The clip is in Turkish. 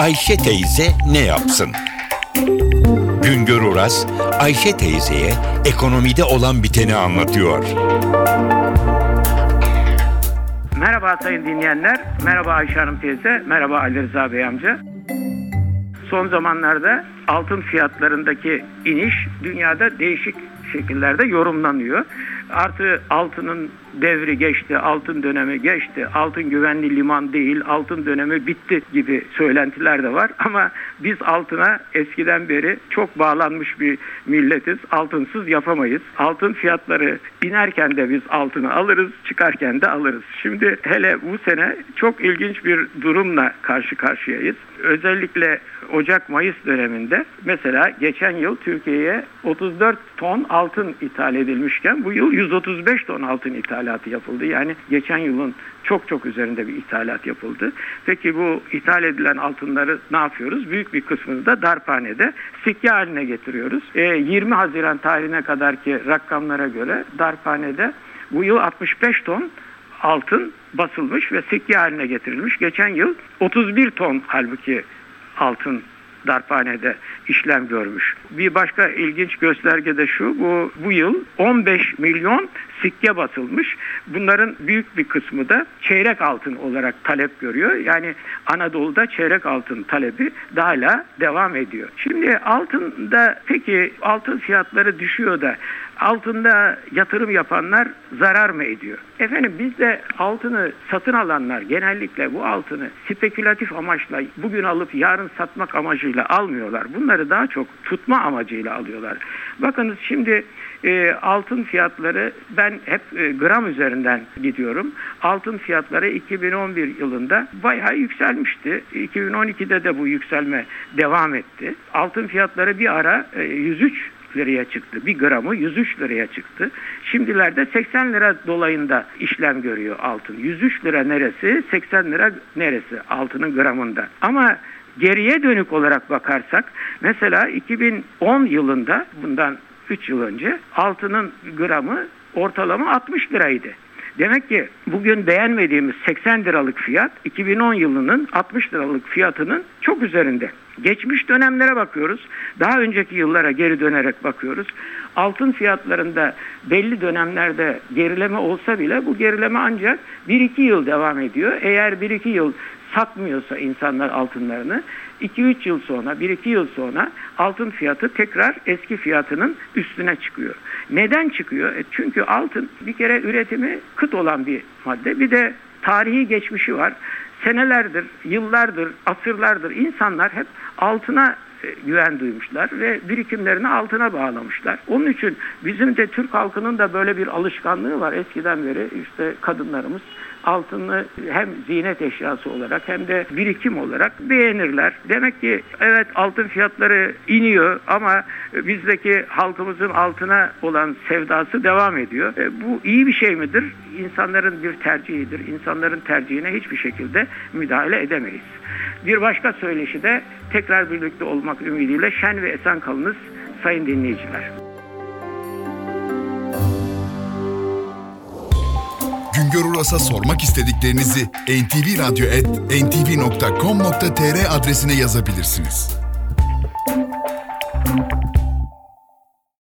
Ayşe teyze ne yapsın? Güngör Oras, Ayşe teyzeye ekonomide olan biteni anlatıyor. Merhaba sayın dinleyenler, merhaba Ayşe Hanım teyze, merhaba Ali Rıza Bey amca. Son zamanlarda altın fiyatlarındaki iniş dünyada değişik şekillerde yorumlanıyor. Artı altının devri geçti, altın dönemi geçti, altın güvenli liman değil, altın dönemi bitti gibi söylentiler de var. Ama biz altına eskiden beri çok bağlanmış bir milletiz. Altınsız yapamayız. Altın fiyatları inerken de biz altını alırız, çıkarken de alırız. Şimdi hele bu sene çok ilginç bir durumla karşı karşıyayız. Özellikle Ocak-Mayıs döneminde mesela geçen yıl Türkiye'ye 34 ton altın ithal edilmişken bu yıl 135 ton altın ithalatı yapıldı. Yani geçen yılın çok çok üzerinde bir ithalat yapıldı. Peki bu ithal edilen altınları ne yapıyoruz? Büyük bir kısmını da darphanede sikke haline getiriyoruz. E, 20 Haziran tarihine kadarki rakamlara göre darphanede bu yıl 65 ton altın basılmış ve sikke haline getirilmiş. Geçen yıl 31 ton halbuki altın darphanede işlem görmüş. Bir başka ilginç gösterge de şu, bu, bu yıl 15 milyon sikke basılmış. Bunların büyük bir kısmı da çeyrek altın olarak talep görüyor. Yani Anadolu'da çeyrek altın talebi de hala devam ediyor. Şimdi altında peki altın fiyatları düşüyor da altında yatırım yapanlar zarar mı ediyor? Efendim bizde altını satın alanlar genellikle bu altını spekülatif amaçla bugün alıp yarın satmak amacıyla almıyorlar. Bunları daha çok tutma amacıyla alıyorlar. Bakınız şimdi e, altın fiyatları ben hep e, gram üzerinden gidiyorum. Altın fiyatları 2011 yılında bayağı yükselmişti. 2012'de de bu yükselme devam etti. Altın fiyatları bir ara e, 103 liraya çıktı. Bir gramı 103 liraya çıktı. Şimdilerde 80 lira dolayında işlem görüyor altın. 103 lira neresi, 80 lira neresi altının gramında. Ama geriye dönük olarak bakarsak mesela 2010 yılında bundan 3 yıl önce altının gramı ortalama 60 liraydı. Demek ki bugün beğenmediğimiz 80 liralık fiyat 2010 yılının 60 liralık fiyatının çok üzerinde. Geçmiş dönemlere bakıyoruz. Daha önceki yıllara geri dönerek bakıyoruz. Altın fiyatlarında belli dönemlerde gerileme olsa bile bu gerileme ancak 1-2 yıl devam ediyor. Eğer 1-2 yıl satmıyorsa insanlar altınlarını 2-3 yıl sonra 1-2 yıl sonra altın fiyatı tekrar eski fiyatının üstüne çıkıyor. Neden çıkıyor? E çünkü altın bir kere üretimi kıt olan bir madde. Bir de tarihi geçmişi var. Senelerdir, yıllardır, asırlardır insanlar hep altına güven duymuşlar ve birikimlerini altına bağlamışlar. Onun için bizim de Türk halkının da böyle bir alışkanlığı var. Eskiden beri işte kadınlarımız altını hem ziynet eşyası olarak hem de birikim olarak beğenirler. Demek ki evet altın fiyatları iniyor ama bizdeki halkımızın altına olan sevdası devam ediyor. E, bu iyi bir şey midir? İnsanların bir tercihidir. İnsanların tercihine hiçbir şekilde müdahale edemeyiz. Bir başka söyleşi de tekrar birlikte olmak ümidiyle şen ve esen kalınız sayın dinleyiciler. Güngör Uras'a sormak istediklerinizi ntvradio.com.tr adresine yazabilirsiniz.